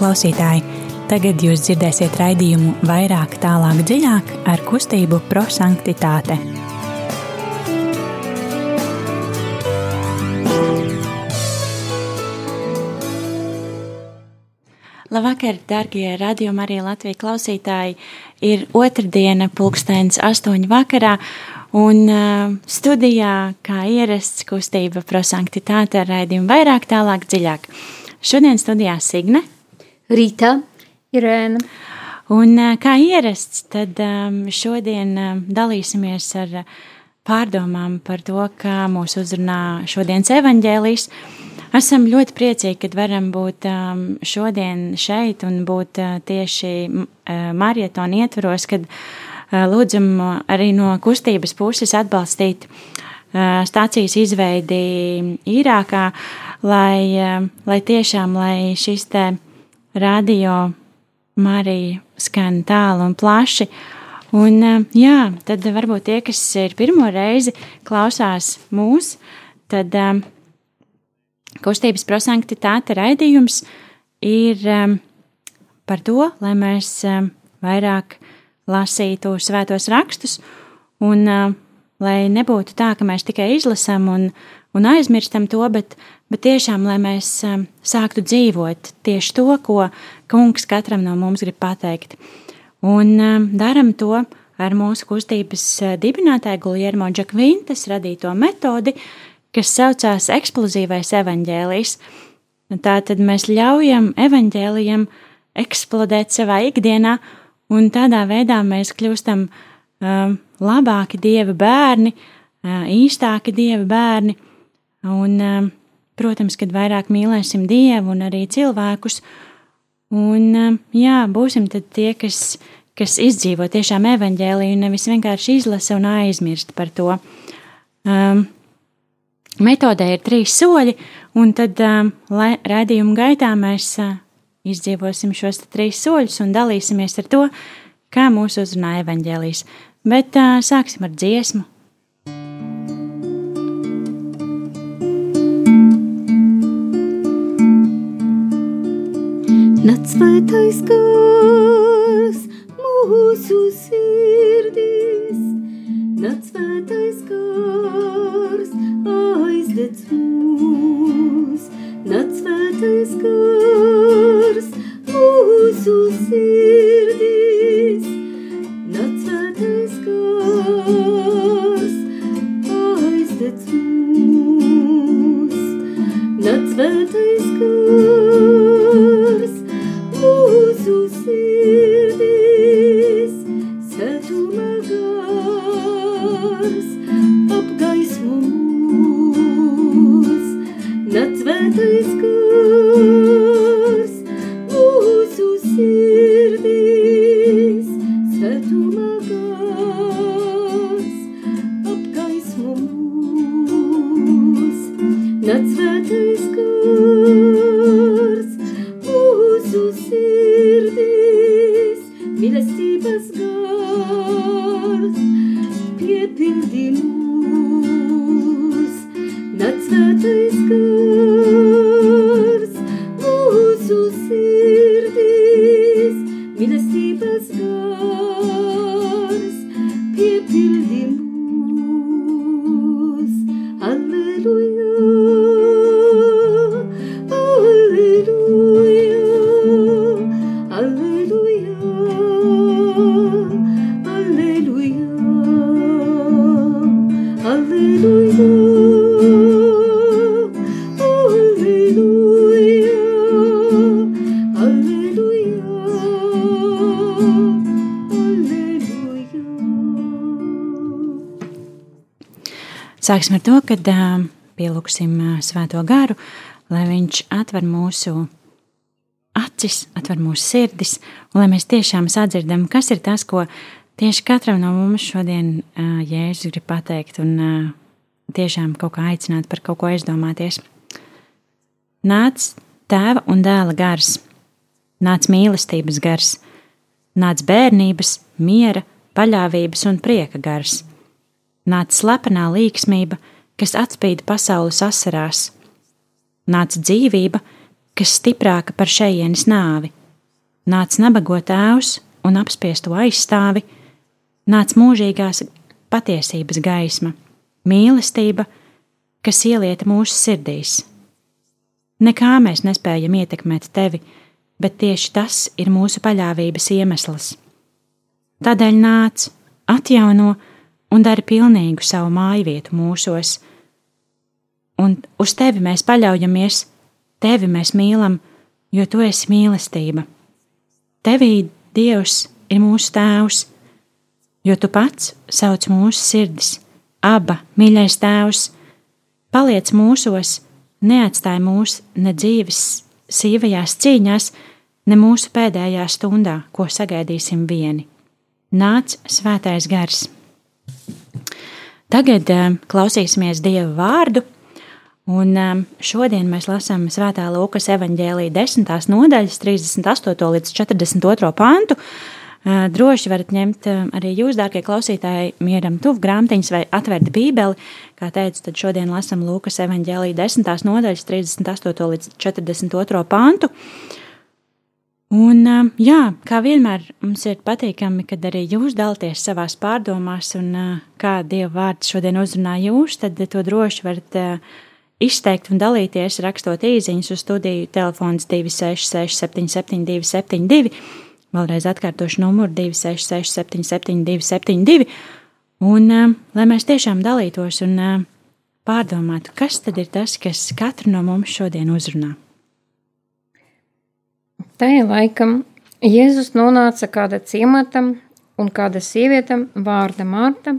klausītāji! Tagad jūs dzirdēsiet raidījumu vairāk, tālāk, dziļāk ar kustību prosanktitāte. Labvakar, darbie radiokamā arī Latvijas klausītāji! Ir otrdiena, pulkstenis astoņu vakarā, un uh, studijā, kā ierasts, kustība prosanktitāte ar raidījumu vairāk, tālāk, dziļāk. Šodien studijā Signe, Rīta, Irēna. Un uh, kā ierasts, tad um, šodien um, dalīsimies ar pārdomām par to, kā mūs uzrunā šodienas evaņģēlijas. Esam ļoti priecīgi, ka varam būt um, šodien šeit un būt uh, tieši marietona ietvaros, kad lūdzam arī no kustības puses atbalstīt stācijas izveidi īrākā, lai, lai tiešām, lai šis te radio Marija skan tālu un plaši. Un, uh, jā, tad varbūt tie, kas ir pirmo reizi klausās mūs, tad um, Kustības prosanktitāte raidījums ir um, par to, lai mēs um, vairāk lasītu svētos rakstus un uh, lai nebūtu tā, ka mēs tikai izlasām un, un aizmirstam to, bet, bet tiešām, lai mēs um, sāktu dzīvot tieši to, ko kungs katram no mums grib pateikt. Un um, daram to ar mūsu kustības uh, dibinātāju Guljermo Džakvintas radīto metodi, kas saucās eksplozīvais evaņģēlijs. Tā tad mēs ļaujam evaņģēlijam eksplodēt savā ikdienā, un tādā veidā mēs kļūstam um, labāki dieva bērni, uh, īstāki dieva bērni, un, um, protams, kad vairāk mīlēsim dievu un arī cilvēkus, un, um, jā, būsim tad tie, kas, kas izdzīvo tiešām evaņģēliju, nevis vienkārši izlasa un aizmirst par to. Um, Metodē ir trīs soļi, un tad um, raidījuma gaitā mēs uh, izdzīvosim šos trīs soļus un dalīsimies ar to, kā mūsu uzrunā evaņģēlijas. Bet uh, sāksim ar dziesmu. Nāc svētais gars mūsu sirdīs, nāc svētais gars aizdedz mūs, nāc svētais gars mūsu sirdīs, You. Sāksim ar to, ka pielūgsim svēto garu, lai viņš atver mūsu acis, atver mūsu sirdis, un lai mēs tiešām sadzirdam, kas ir tas, ko tieši katram no mums šodien Jēzus grib pateikt, un tiešām kaut kā aicināt par kaut ko aizdomāties. Nāc tēva un dēla gars, nāc mīlestības gars, nāc bērnības, miera, paļāvības un prieka gars, nāc slepenā līksmība, kas atspīd pasaules asarās, nāc dzīvība, kas stiprāka par šejienes nāvi. Nāc nabago tēvs un apspiesto aizstāvi, nāc mūžīgās patiesības gaisma, mīlestība, kas ielieta mūsu sirdīs. Nekā mēs nespējam ietekmēt tevi, bet tieši tas ir mūsu paļāvības iemesls. Tādēļ nāc, atjauno un dari pilnīgu savu māju vietu mūsos. Un uz tevi mēs paļaujamies, tevi mēs mīlam, jo tu esi mīlestība. Tevī Dievs ir mūsu tēvs, jo tu pats sauc mūsu sirdis, aba mīļais tēvs, paliec mūsos, neatstāj mūs ne dzīves sīvajās cīņās, ne mūsu pēdējā stundā, ko sagaidīsim vieni. Nāc svētais gars! Tagad um, klausīsimies Dieva vārdu, un um, šodien mēs lasām Svētā Lūkas evanģēlīja 10. nodaļas, 38. līdz 42. pantu. Uh, droši varat ņemt arī jūs, dārgie klausītāji, mieram tuvu grāmatiņas vai atvērt bībeli. Kā teicu, tad šodien lasām Lūkas evanģēlīja 10. nodaļas, 38. līdz 42. pantu. Uh, Un, jā, kā vienmēr mums ir patīkami, kad arī jūs dalāties savās pārdomās, un kā Dieva vārds šodien uzrunā jūs, tad to droši varat izteikt un dalīties, rakstot īsiņas uz studiju telefons 266, 772, 72. Vēlreiz atkārtošu numuru 266, 772, 72. Un lai mēs tiešām dalītos un pārdomātu, kas tad ir tas, kas katru no mums šodien uzrunā. Tajā laikam Jēzus nonāca kāda ciematam, un kāda sieviete vārda Marta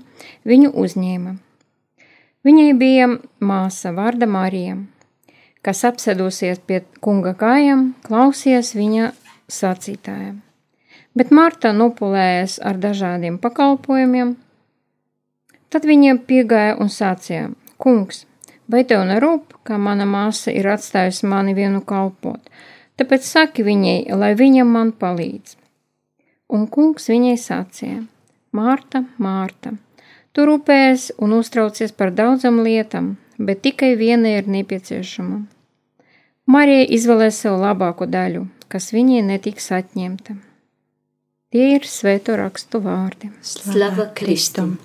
viņu uzņēma. Viņai bija māsa vārda Marija, kas apsedusies pie kunga kājām, klausies viņa sacītājiem. Bet Marta nopulējas ar dažādiem pakalpojumiem. Tad viņa piegāja un sacīja: Kungs, vai tev nerūp, ka mana māsa ir atstājusi mani vienu kalpot? Tāpēc saki viņai, lai viņa man palīdz. Un kungs viņai sacīja: Mārta, Mārta, tu rūpējies un uztraucies par daudzām lietām, bet tikai viena ir nepieciešama. Marija izvēlēs sev labāko daļu, kas viņai netiks atņemta. Tie ir svēto rakstu vārdi. Slava Kristum!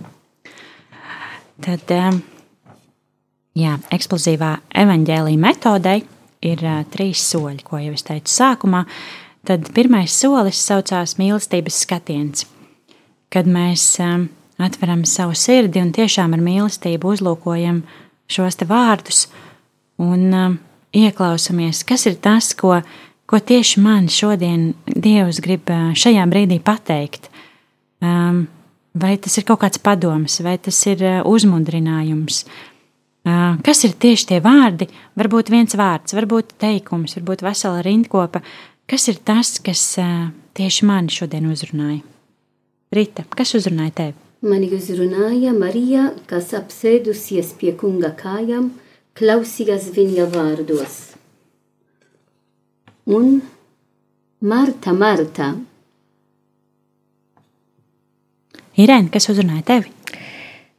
Tad, jā, eksplozīvā evaņģēlīja metodei ir uh, trīs soļi, ko jau es teicu sākumā. Tad pirmais solis saucās mīlestības skatiens, kad mēs um, atveram savu sirdi un tiešām ar mīlestību uzlūkojam šos te vārdus un um, ieklausamies, kas ir tas, ko, ko tieši man šodien Dievs grib šajā brīdī pateikt. Um, vai tas ir kaut kāds padoms, vai tas ir uzmundrinājums, uh, Kas ir tieši tie vārdi? Varbūt viens vārds, varbūt teikums, varbūt vesela rindkopa. Kas ir tas, kas tieši mani šodien uzrunāja? Rita, kas uzrunāja tevi? Mani uzrunāja Marija, kas apsēdusies pie kunga kājām, klausījās viņa vārdos. Un Marta, Marta. Irēna, kas uzrunāja tevi?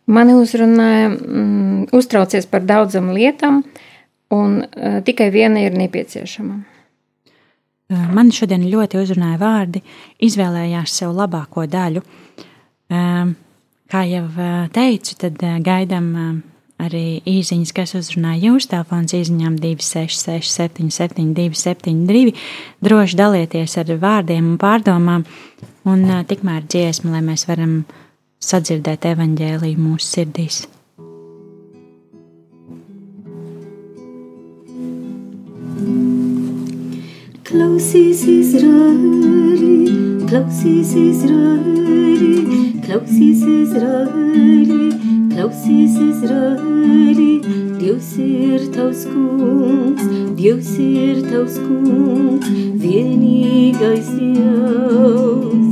Mani uzrunāja, mm, uztraucies par daudzām lietām, un uh, tikai viena ir nepieciešama. Man šodien ļoti uzrunāja vārdi, izvēlējās sev labāko daļu. Kā jau teicu, tad gaidām arī īsiņas, kas uzrunāja jūsu telefons īsiņām 266, 772, 72. Droši dalieties ar vārdiem un pārdomām, un tikmēr dziesmu, lai mēs varam sadzirdēt evaņģēlīju mūsu sirdīs. Klausīs Izraēli, klausīs Izraēli, klausīs Izraēli, klausīs Izraēli. Dievs ir tavs kungs, Dievs ir tavs kungs, vienīgais Dievs.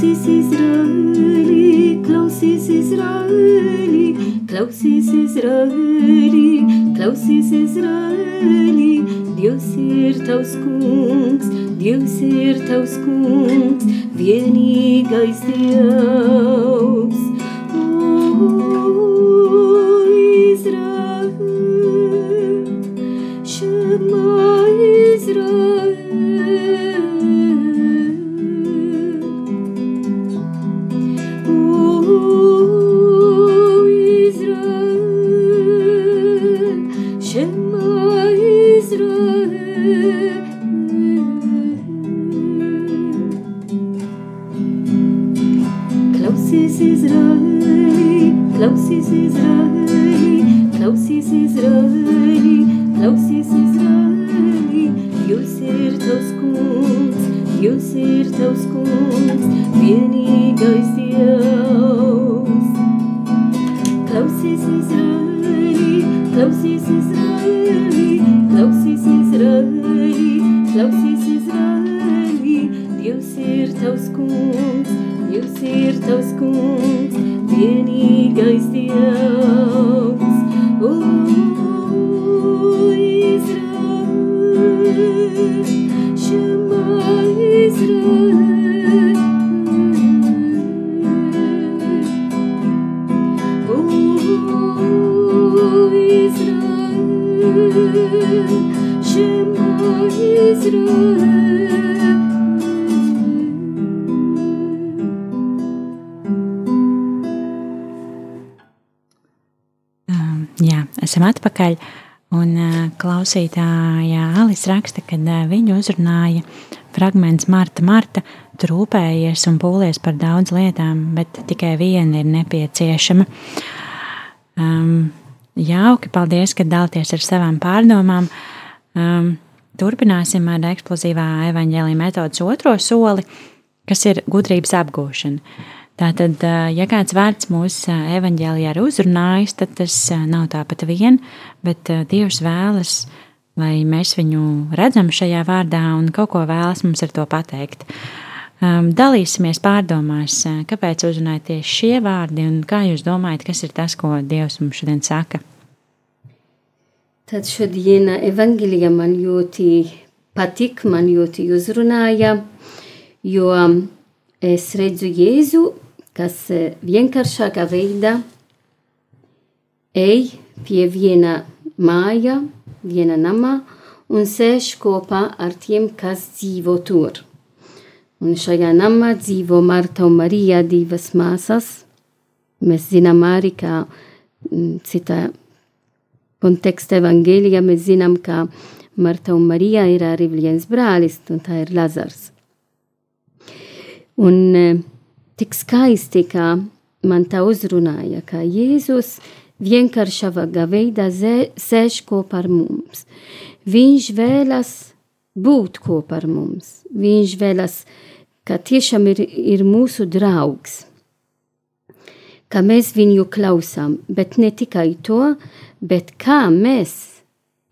Klausies Izraēlī, klausies Izraēlī, klausies Izraēlī, klausies Izraēlī. Dievs ir tavs kungs, Dievs ir tavs kungs, vienīgais Dievs. Atpakaļ. Un klausītāja Alis raksta, ka uh, viņu uzrunāja fragments Marta, Marta, trūpējies un pūlies par daudz lietām, bet tikai viena ir nepieciešama. Um, jauki, paldies, ka dalties ar savām pārdomām. Um, turpināsim ar eksplozīvā evaņģēlī metodas otro soli, kas ir gudrības apgūšana. Tātad, ja kāds vārds mūsu evanģēlijā ir uzrunājis, tad tas nav tāpat vien, bet Dievs vēlas, lai mēs viņu redzam šajā vārdā un kaut ko vēlas mums ar to pateikt. Dalīsimies pārdomās, kāpēc uzrunāja tieši šie vārdi un kā jūs domājat, kas ir tas, ko Dievs mums šodien saka. Tad šodien evangelija man ļoti patīk, man ļoti uzrunāja, jo es redzu Jēzu, kas vienkāršākā veidā ej pie viena māja, viena namā un sēž kopā ar tiem, kas dzīvo tur. Un šajā namā dzīvo Marta un Marija, divas māsas. Mēs zinām arī, ka citā konteksta evangelija mēs zinām, ka Marta un Marija ir arī viens brālis, un tā ir Lazars. Un tik skaisti, kā man tā uzrunāja, ka Jēzus vienkāršā veidā sēž kopā ar mums. Viņš vēlas būt kopā ar mums. Viņš vēlas, ka tiešām ir, ir mūsu draugs. Ka mēs viņu klausām, bet ne tikai to, bet kā mēs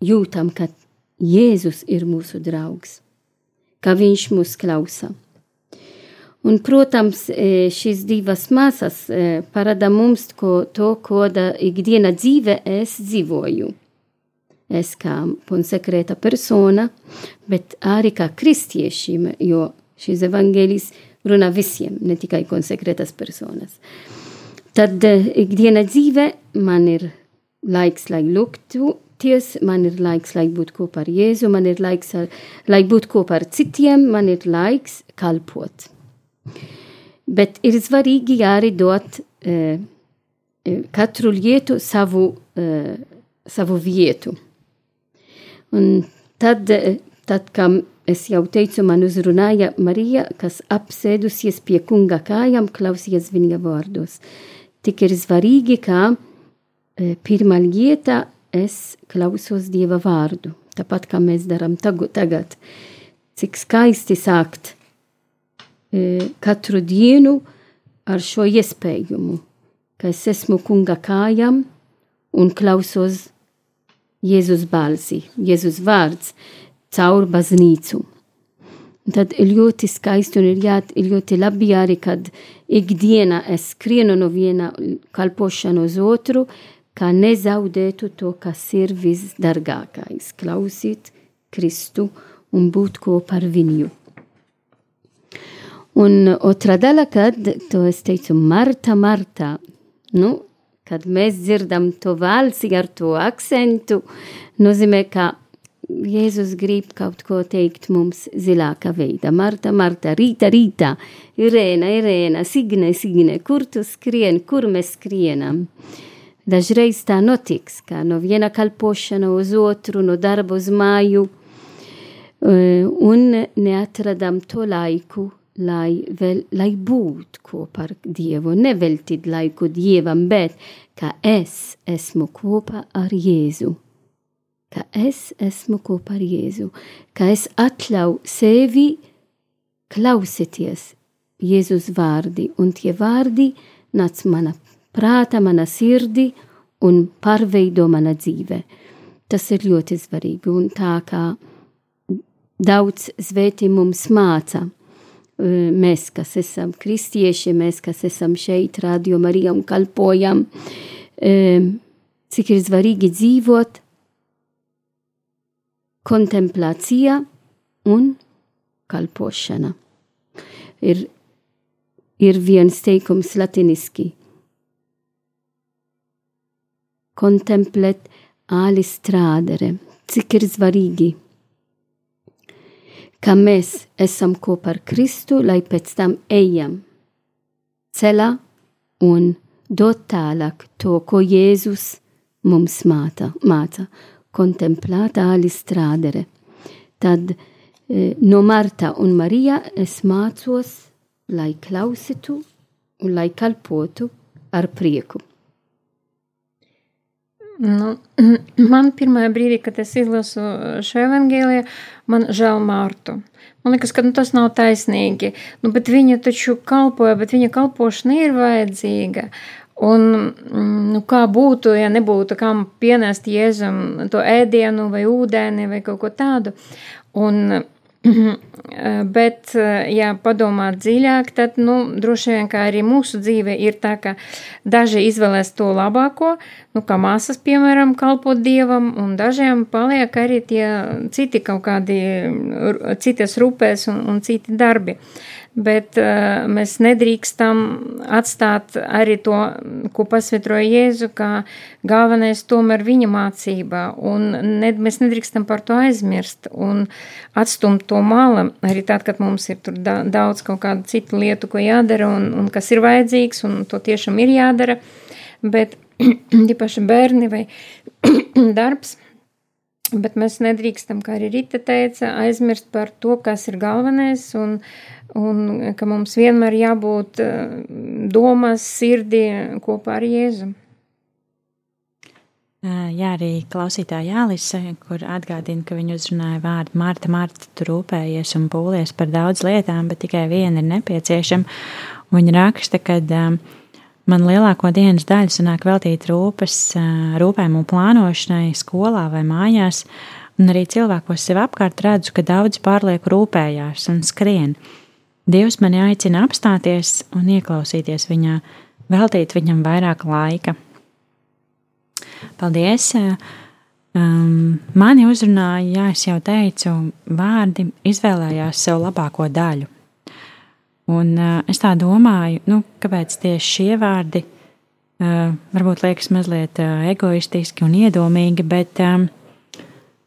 jūtam, ka Jēzus ir mūsu draugs, ka viņš mūs klausa. Un, protams, šīs divas māsas parāda mums ko, to, ko ikdiena dzīve es dzīvoju. Es kā konsekrēta persona, bet arī kā kristiešiem, jo šis evangelis runā visiem, ne tikai konsekrētas personas. Tad ikdiena dzīve man ir laiks, lai lūgties, man ir laiks, lai būtu kopā ar Jēzu, man ir laiks, lai būtu kopā ar citiem, man ir laiks kalpot. Bet ir svarīgi arī dot uh, katru lietu savu, uh, savu vietu. Un tad, tad, kā es jau teicu, man uzrunāja Marija, kas apsēdusies pie kunga kājām, klausies viņa vārdos. Tik ir svarīgi, ka pirmā lieta es klausos Dieva vārdu. Tāpat kā mēs darām tagad. Cik skaisti sākt katru dienu ar šo iespējumu, ka es esmu kunga kājām un klausos Jēzus balsi, Jēzus vārds caur baznīcu. Tad ir ļoti skaisti un ir, jā, ir ļoti labi arī, kad ikdiena es skrienu no viena kalpošana uz otru, kā nezaudētu to, kas ir visdargākais - klausīt Kristu un būt kopā ar viņu. Un otrā daļa, kad to es teicu, Marta, Marta, nu, kad mēs dzirdam to valsi ar to akcentu, nozīmē, ka Jēzus grib kaut ko teikt mums zilākā veidā. Marta, Marta, rīta, rīta, Irēna, Irēna, Signe, Signe, kur tu skrien, kur mēs skrienam? Dažreiz tā notiks, ka no viena kalpošana uz otru, no darba uz māju, un neatradam to laiku, lai, vēl, lai būtu kopā ar Dievu, neveltīt laiku Dievam, bet ka es esmu kopā ar Jēzu. Ka es esmu kopā ar Jēzu, ka es atļauju sevi klausīties Jēzus vārdi, un tie vārdi nāc mana prāta, mana sirdi un pārveido mana dzīve. Tas ir ļoti svarīgi, un tā kā daudz svētī mums māca, mēs, kas esam kristieši, mēs, kas esam šeit, radio Marija un kalpojam, cik ir svarīgi dzīvot kontemplācija un kalpošana. Ir, ir viens teikums latiniski. Kontemplet alis strādere. Cik ir svarīgi ka mēs esam kopā ar Kristu, lai pēc tam ejam ceļā un dot tālāk to, ko Jēzus mums māca, māca kontemplēt āli strādere. Tad e, no Marta un Marija es mācos, lai klausītu un lai kalpotu ar prieku. Nu, man pirmā brīdī, kad es izlasu šo evangēliju, man žēl Mārtu. Man liekas, ka nu, tas nav taisnīgi. Nu, bet viņa taču kalpoja, bet viņa kalpošana ir vajadzīga. Un, mm, nu, kā būtu, ja nebūtu kam pienest jēzum to ēdienu vai ūdeni vai kaut ko tādu. Un, Bet, ja padomā dziļāk, tad nu, droši vien arī mūsu dzīve ir tā, ka daži izvēlēs to labāko, nu, kā māsas, piemēram, kalpot dievam, un dažiem paliek arī tie citi kaut kādi citas rūpēs un, un citi darbi. Bet uh, mēs nedrīkstam atstāt arī to, ko pasvitroja Jēzu, kā galvenais tomēr viņa mācība, un ne, mēs nedrīkstam par to aizmirst un atstumt to malam, arī tad, kad mums ir tur da, daudz kaut kādu citu lietu, ko jādara, un, un kas ir vajadzīgs, un to tiešām ir jādara, bet īpaši bērni vai darbs, bet mēs nedrīkstam, kā arī Rita teica, aizmirst par to, kas ir galvenais, un uh, un ka mums vienmēr jābūt eh, domās, sirdī kopā ar Jēzu. Jā, arī klausītāja Jālise, kur atgādina, ka viņa uzrunāja vārdu Marta, Marta, tu rūpējies un pūlies par daudz lietām, bet tikai viena ir nepieciešama. Viņa raksta, ka man lielāko dienas daļu sanāk veltīt rūpes, uh, rūpējumu plānošanai skolā vai mājās, un arī cilvēkos sev apkārt redzu, ka daudzi pārlieku rūpējās un skrien. Dievs mani aicina apstāties un ieklausīties viņā, veltīt viņam vairāk laika. Paldies! Um, mani uzrunāja, jā, es jau teicu, vārdi izvēlējās sev labāko daļu. Un uh, es tā domāju, nu, kāpēc tieši šie vārdi uh, varbūt liekas mazliet uh, egoistiski un iedomīgi, bet um,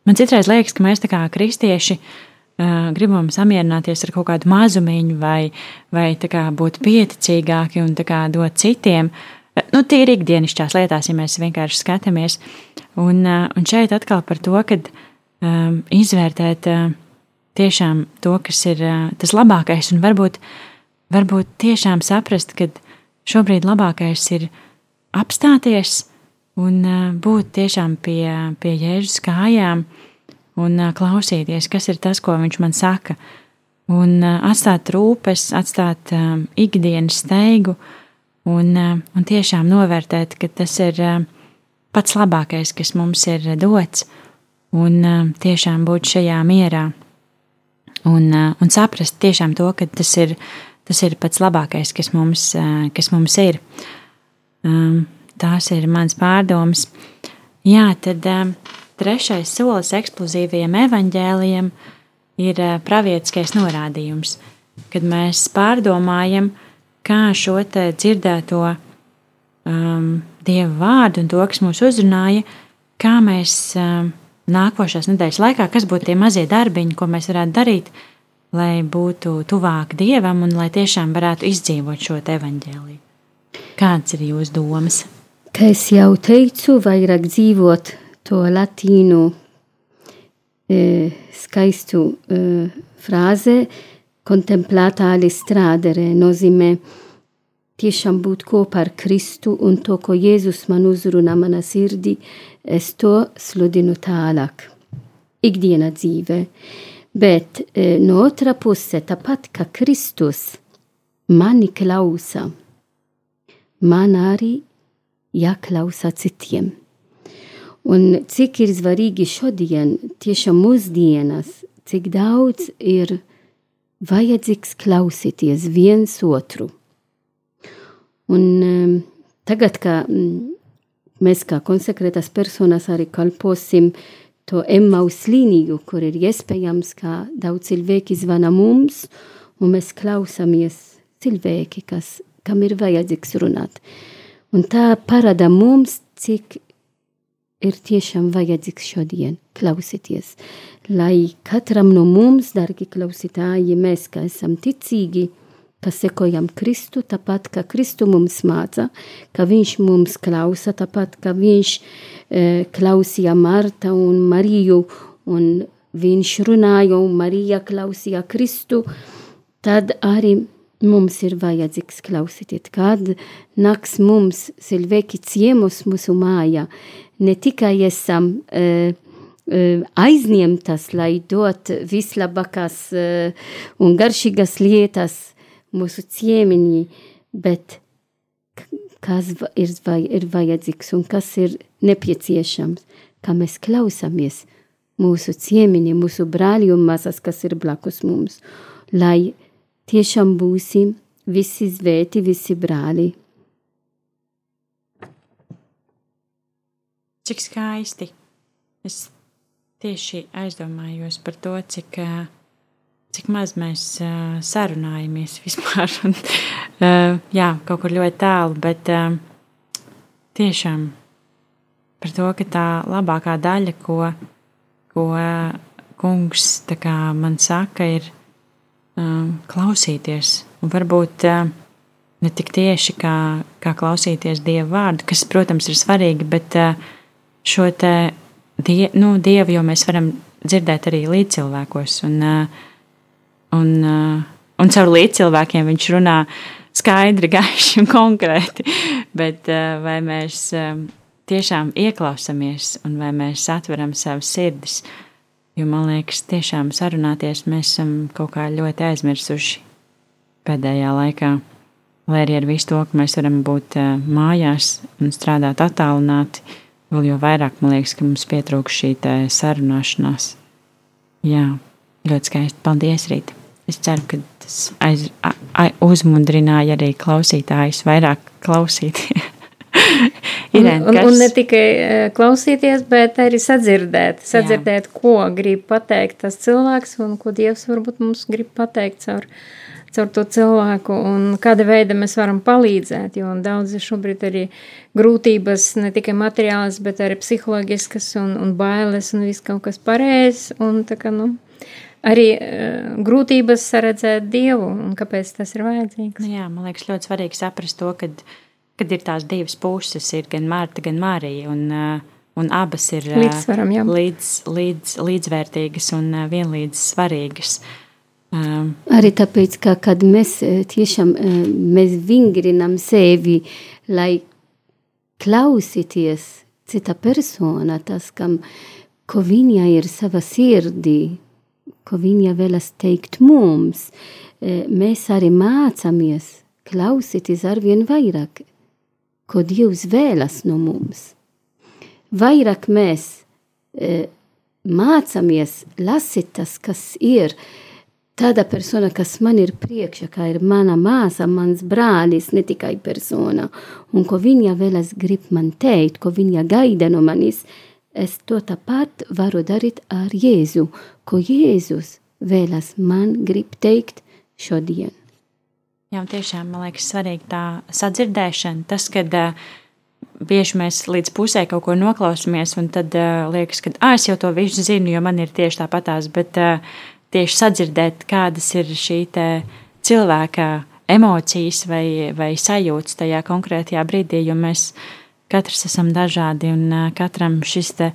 man citreiz liekas, ka mēs tā kā kristieši uh, gribam samierināties ar kaut kādu mazumiņu, vai, vai kā, būt pieticīgāki un kā, dot citiem. Nu, tīri ikdienišķās lietās, ja mēs vienkārši skatāmies. Un, un šeit atkal par to, ka um, izvērtēt uh, tiešām to, kas ir uh, tas labākais, un varbūt, varbūt tiešām saprast, ka šobrīd labākais ir apstāties un uh, būt tiešām pie, pie jēzus kājām. Uh, un klausīties, kas ir tas, ko viņš man saka, un atstāt rūpes, atstāt ikdienas steigu un, un tiešām novērtēt, ka tas ir pats labākais, kas mums ir dots, un tiešām būt šajā mierā un, un saprast tiešām to, ka tas ir, tas ir pats labākais, kas mums, kas mums ir. Tās ir mans pārdomas. Jā, tad um, Trešais solis eksplozīvajiem evaņģēliem ir eh, pravietiskais norādījums, kad mēs pārdomājam, kā šo dzirdēto um, dievu vārdu un to, kas mūs uzrunāja, kā mēs um, nākošās nedēļas laikā, kas būtu tie mazie darbiņi, ko mēs varētu darīt, lai būtu tuvāk dievam un lai tiešām varētu izdzīvot šo evaņģēliju. Kāds ir jūsu domas? Kā jau teicu, vairāk dzīvot to latīnu e, skaistu e, frāze Kontemplātāli strādere nozīmē tiešām būt kopā ar Kristu un to, ko Jēzus man uzrunā manā sirdī, es to sludinu tālāk. Ikdiena dzīve. Bet e, no otra puse, tāpat kā Kristus mani klausa, man arī jāklausa citiem. Un cik ir svarīgi šodien, tiešām mūsdienas, cik daudz ir vajadzīgs klausīties viens otru. Un um, tagad, kā um, mēs kā konsekrētas personas arī kalposim to emmaus līniju, kur ir iespējams, ka daudz cilvēki zvana mums, un mēs klausāmies cilvēki, kas, kam ir vajadzīgs runāt. Un tā parāda mums, cik ir tiešām vajadzīgs šodien klausīties. Lai katram no mums, darbie klausītāji, mēs, kā esam ticīgi, ka sekojam Kristu, tāpat kā Kristu mums māca, ka Viņš mums klausa, tāpat kā Viņš e, klausīja Marta un Mariju, un Viņš runāja, un Marija klausīja Kristu, tad arī mums ir vajadzīgs klausīties, kad nāks mums cilvēki ciemos mūsu mājā, ne tikai esam uh, uh, aizņemtas, lai dot vislabākās uh, un garšīgas lietas mūsu ciemiņi, bet kas ir, vai, ir vajadzīgs un kas ir nepieciešams, kā mēs klausāmies mūsu ciemiņi, mūsu brāļi un mazas, kas ir blakus mums, lai tiešām būsim visi svēti, visi brāļi. Cik skaisti. Es tieši aizdomājos par to, cik, cik maz mēs sarunājamies vispār. Un, jā, kaut kur ļoti tālu, bet tiešām par to, ka tā labākā daļa, ko, ko kungs man saka, ir klausīties. Un varbūt ne tik tieši kā, kā klausīties Dieva vārdu, kas, protams, ir svarīgi, bet uh, šo te die, nu, dievu jau mēs varam dzirdēt arī līdzcilvēkos. Un, un, un caur līdzcilvēkiem viņš runā skaidri, gaiši un konkrēti. Bet vai mēs tiešām ieklausāmies un vai mēs atveram savas sirdis? Jo man liekas, tiešām sarunāties mēs esam kaut kā ļoti aizmirsuši pēdējā laikā. Lai arī ar visu to, ka mēs varam būt mājās un strādāt attālināti, Vēl jau vairāk man liekas, ka mums pietrūkst šī sarunāšanās. Jā, ļoti skaisti. Paldies, Rīt! Es ceru, ka tas aiz, a, a, uzmundrināja arī klausītājus vairāk klausīties. Irēn, un, un, un ne tikai klausīties, bet arī sadzirdēt, sadzirdēt, Jā. ko grib pateikt tas cilvēks un ko Dievs varbūt mums grib pateikt caur caur to cilvēku un kāda veida mēs varam palīdzēt, jo daudzi šobrīd arī grūtības ne tikai materiālas, bet arī psiholoģiskas un, un bailes un viss kaut kas pareizs un tā kā, nu, arī uh, grūtības saredzēt Dievu un kāpēc tas ir vajadzīgs. Nu jā, man liekas ļoti svarīgi saprast to, kad, kad ir tās divas puses, ir gan Marta, gan Marija, un, uh, un abas ir uh, līdz, līdz, līdzvērtīgas un uh, vienlīdz svarīgas. Um. Arī tāpēc, ka kad mēs tiešām mēs vingrinam sevi, lai klausīties cita persona, tas, kam, ko viņa ir sava sirdī, ko viņa vēlas teikt mums, mēs arī mācāmies klausīties arvien vairāk, ko Dievs vēlas no mums. Vairāk mēs mācāmies lasīt tas, kas ir, tāda persona, kas man ir priekšā, kā ir mana māsa, mans brālis, ne tikai persona, un ko viņa vēlas grib man teikt, ko viņa gaida no manis, es to tāpat varu darīt ar Jēzu, ko Jēzus vēlas man grib teikt šodien. Jā, tiešām man liekas svarīgi tā sadzirdēšana, tas, kad uh, bieži mēs līdz pusē kaut ko noklausāmies, un tad uh, liekas, ka ah, es jau to visu zinu, jo man ir tieši tāpatās, bet uh, tieši sadzirdēt, kādas ir šī cilvēka emocijas vai, vai sajūtas tajā konkrētajā brīdī, jo mēs katrs esam dažādi un katram šis te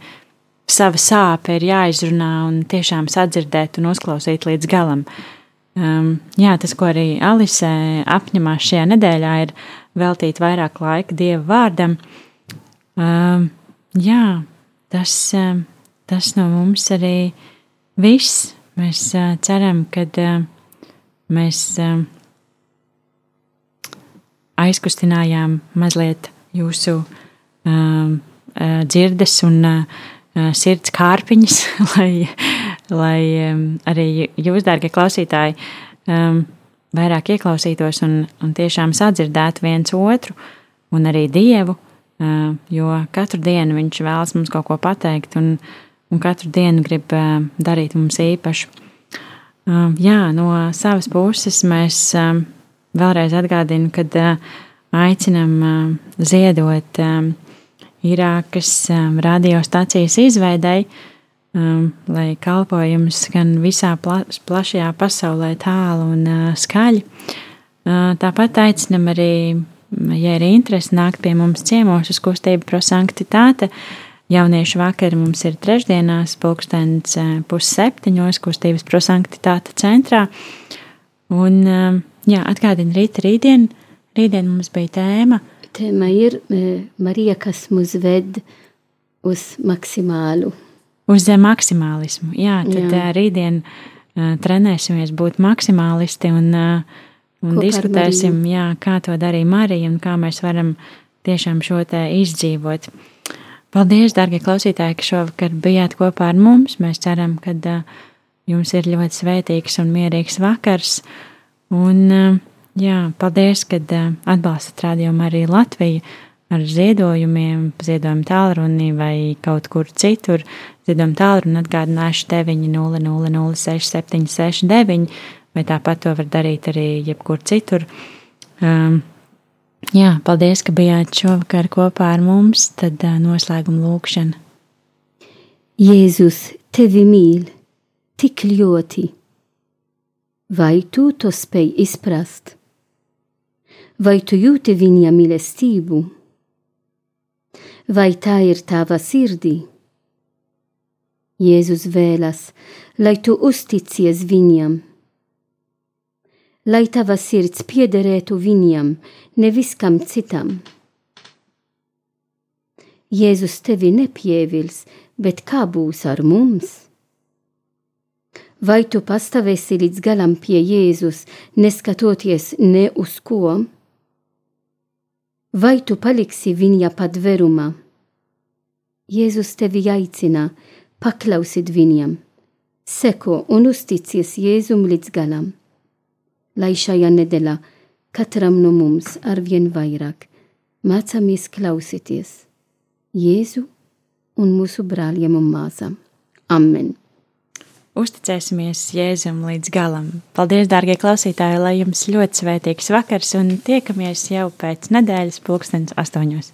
sava sāpe ir jāizrunā un tiešām sadzirdēt un uzklausīt līdz galam. Um, jā, tas, ko arī Alisē apņemās šajā nedēļā, ir veltīt vairāk laika Dieva vārdam. Um, jā, tas, um, tas no mums arī viss. Mēs uh, ceram, ka uh, mēs uh, aizkustinājām mazliet jūsu uh, dzirdes un uh, sirds kārpiņas, lai, lai arī jūs, dārgie klausītāji, vairāk ieklausītos un, un tiešām sadzirdētu viens otru un arī Dievu, jo katru dienu Viņš vēlas mums kaut ko pateikt un, un katru dienu grib darīt mums īpašu. Jā, no savas puses mēs vēlreiz atgādinu, kad uh, aicinam ziedot Irākas radiostacijas izveidai, um, lai kalpojums gan visā pla plašajā pasaulē tālu un uh, skaļi. Uh, tāpat aicinam arī, ja ir interesi, nākt pie mums ciemos uz kustību prosanktitāte. Jauniešu vakari mums ir trešdienās, pulkstens uh, pusseptiņos, kustības prosanktitāte centrā. Un, uh, jā, atgādina rīta rītdien, rītdien mums bija tēma – Tēma ir Marija, kas mūs ved uz maksimālu. Uz maksimālismu. Jā, tad Jā. rītdien trenēsimies būt maksimālisti un, un Ko diskutēsim, jā, kā to darīja Marija un kā mēs varam tiešām šo te izdzīvot. Paldies, darbie klausītāji, ka šovakar bijāt kopā ar mums. Mēs ceram, ka jums ir ļoti svētīgs un mierīgs vakars. Un, Jā, paldies, ka atbalstat rādījumu arī Latviju ar ziedojumiem, ziedojumu tālruni vai kaut kur citur. Ziedojumu tālruni atgādināšu 900-06-769, vai tāpat to var darīt arī jebkur citur. Um, jā, paldies, ka bijāt šovakar kopā ar mums, tad uh, noslēguma lūkšana. Jēzus tevi mīl tik ļoti, vai tu to spēj izprast? vai tu jūti viņa mīlestību? Vai tā ir tava sirdī? Jēzus vēlas, lai tu uzticies viņam, lai tava sirds piederētu viņam, nevis kam citam. Jēzus tevi nepievils, bet kā būs ar mums? Vai tu pastāvēsi līdz galam pie Jēzus, neskatoties ne uz ko? Vai tu paliksi viņa padverumā? Jēzus tevi aicina, paklausit viņam, seko un uzticies Jēzum līdz galam. Lai šajā nedēļā katram no mums arvien vairāk mācāmies klausīties Jēzu un mūsu brāļiem un māsām. Amen! Uzticēsimies Jēzum līdz galam. Paldies, dārgie klausītāji, lai jums ļoti svētīgs vakars un tiekamies jau pēc nedēļas pulkstens astoņos.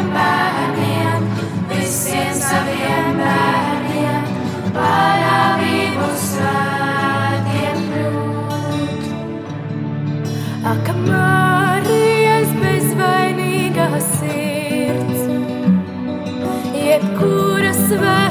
survive.